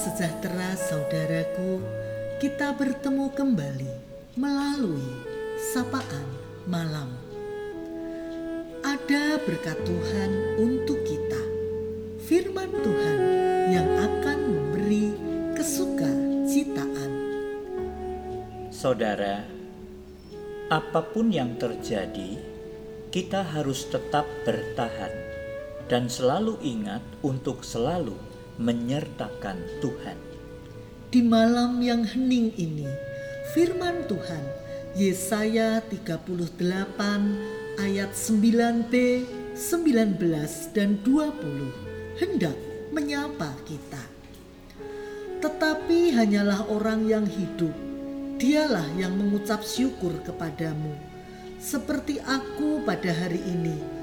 sejahtera saudaraku, kita bertemu kembali melalui sapaan malam. Ada berkat Tuhan untuk kita, firman Tuhan yang akan memberi kesuka citaan. Saudara, apa pun yang terjadi, kita harus tetap bertahan dan selalu ingat untuk selalu menyertakan Tuhan. Di malam yang hening ini, firman Tuhan Yesaya 38 ayat 9b, 19 dan 20 hendak menyapa kita. Tetapi hanyalah orang yang hidup, dialah yang mengucap syukur kepadamu. Seperti aku pada hari ini,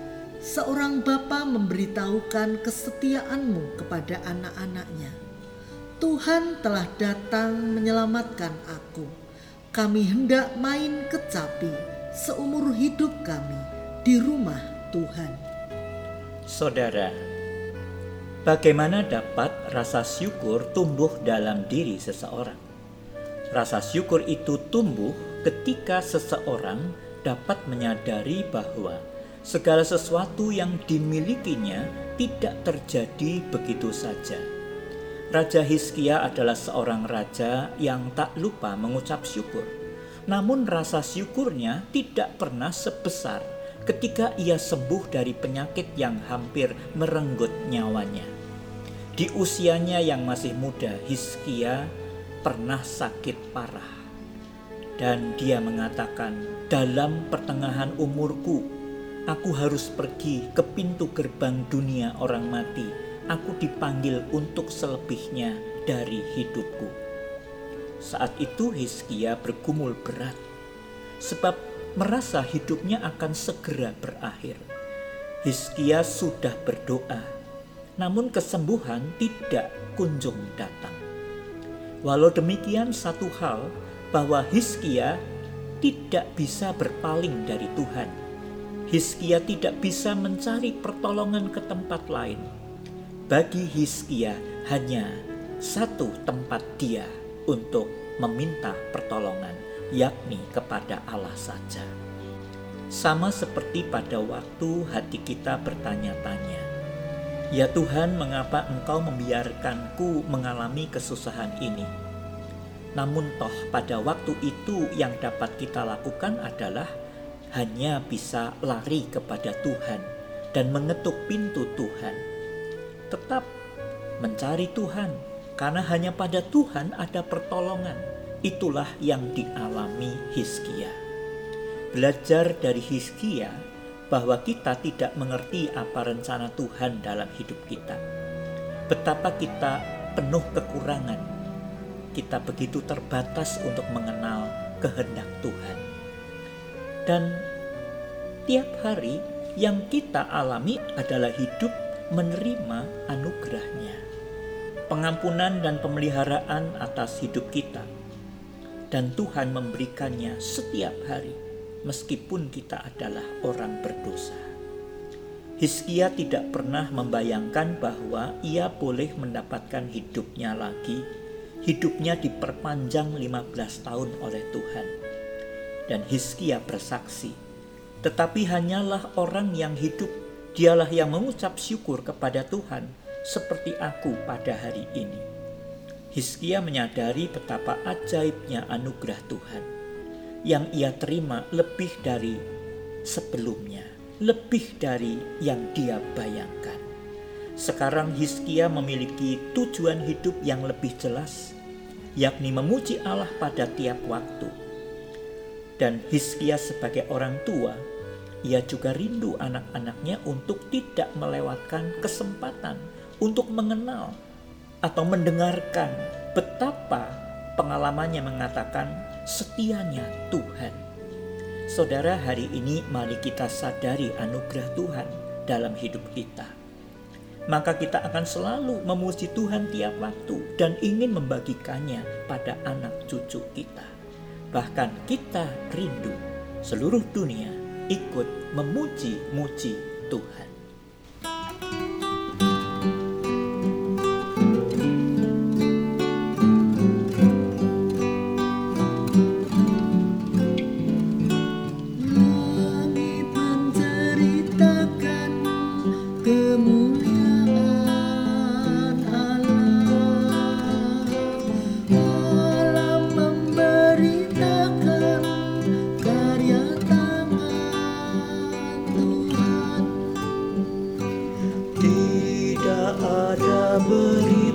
seorang bapa memberitahukan kesetiaanmu kepada anak-anaknya. Tuhan telah datang menyelamatkan aku. Kami hendak main kecapi seumur hidup kami di rumah Tuhan. Saudara, bagaimana dapat rasa syukur tumbuh dalam diri seseorang? Rasa syukur itu tumbuh ketika seseorang dapat menyadari bahwa segala sesuatu yang dimilikinya tidak terjadi begitu saja. Raja Hizkia adalah seorang raja yang tak lupa mengucap syukur. Namun rasa syukurnya tidak pernah sebesar ketika ia sembuh dari penyakit yang hampir merenggut nyawanya. Di usianya yang masih muda, Hizkia pernah sakit parah. Dan dia mengatakan, dalam pertengahan umurku Aku harus pergi ke pintu gerbang dunia orang mati. Aku dipanggil untuk selebihnya dari hidupku. Saat itu Hizkia bergumul berat, sebab merasa hidupnya akan segera berakhir. Hizkia sudah berdoa, namun kesembuhan tidak kunjung datang. Walau demikian satu hal bahwa Hizkia tidak bisa berpaling dari Tuhan Hizkia tidak bisa mencari pertolongan ke tempat lain. Bagi Hizkia hanya satu tempat dia untuk meminta pertolongan, yakni kepada Allah saja. Sama seperti pada waktu hati kita bertanya-tanya, "Ya Tuhan, mengapa Engkau membiarkanku mengalami kesusahan ini?" Namun, toh, pada waktu itu yang dapat kita lakukan adalah hanya bisa lari kepada Tuhan dan mengetuk pintu Tuhan. Tetap mencari Tuhan, karena hanya pada Tuhan ada pertolongan. Itulah yang dialami Hizkia. Belajar dari Hizkia bahwa kita tidak mengerti apa rencana Tuhan dalam hidup kita. Betapa kita penuh kekurangan. Kita begitu terbatas untuk mengenal kehendak Tuhan. Dan tiap hari yang kita alami adalah hidup menerima anugerahnya. Pengampunan dan pemeliharaan atas hidup kita. Dan Tuhan memberikannya setiap hari meskipun kita adalah orang berdosa. Hizkia tidak pernah membayangkan bahwa ia boleh mendapatkan hidupnya lagi. Hidupnya diperpanjang 15 tahun oleh Tuhan dan Hizkia bersaksi, tetapi hanyalah orang yang hidup, dialah yang mengucap syukur kepada Tuhan seperti aku pada hari ini. Hizkia menyadari betapa ajaibnya anugerah Tuhan yang ia terima lebih dari sebelumnya, lebih dari yang dia bayangkan. Sekarang Hizkia memiliki tujuan hidup yang lebih jelas, yakni memuji Allah pada tiap waktu dan Hizkia sebagai orang tua, ia juga rindu anak-anaknya untuk tidak melewatkan kesempatan untuk mengenal atau mendengarkan betapa pengalamannya mengatakan setianya Tuhan. Saudara, hari ini mari kita sadari anugerah Tuhan dalam hidup kita. Maka kita akan selalu memuji Tuhan tiap waktu dan ingin membagikannya pada anak cucu kita bahkan kita rindu seluruh dunia ikut memuji-muji Tuhan. Ada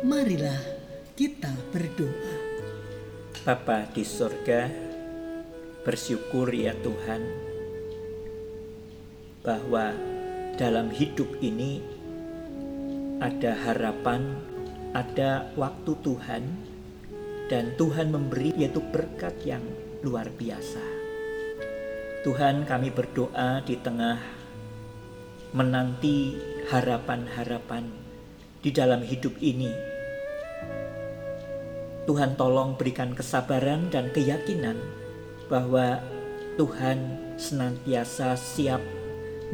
Marilah kita berdoa Bapa di sorga, bersyukur ya Tuhan bahwa dalam hidup ini ada harapan, ada waktu Tuhan, dan Tuhan memberi yaitu berkat yang luar biasa. Tuhan kami berdoa di tengah menanti harapan-harapan di dalam hidup ini Tuhan tolong berikan kesabaran dan keyakinan bahwa Tuhan senantiasa siap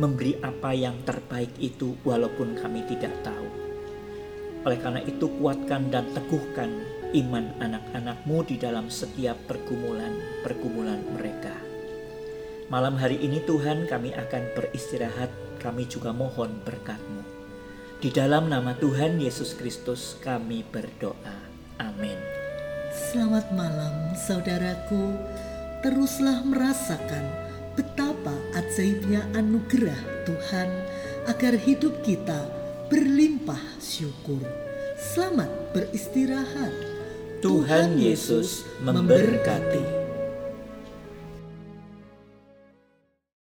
memberi apa yang terbaik itu walaupun kami tidak tahu. Oleh karena itu kuatkan dan teguhkan iman anak-anakmu di dalam setiap pergumulan-pergumulan mereka. Malam hari ini Tuhan kami akan beristirahat, kami juga mohon berkat-Mu. Di dalam nama Tuhan Yesus Kristus kami berdoa. Amin. Selamat malam saudaraku. Teruslah merasakan betapa ajaibnya anugerah Tuhan Agar hidup kita berlimpah syukur. Selamat beristirahat. Tuhan Yesus memberkati.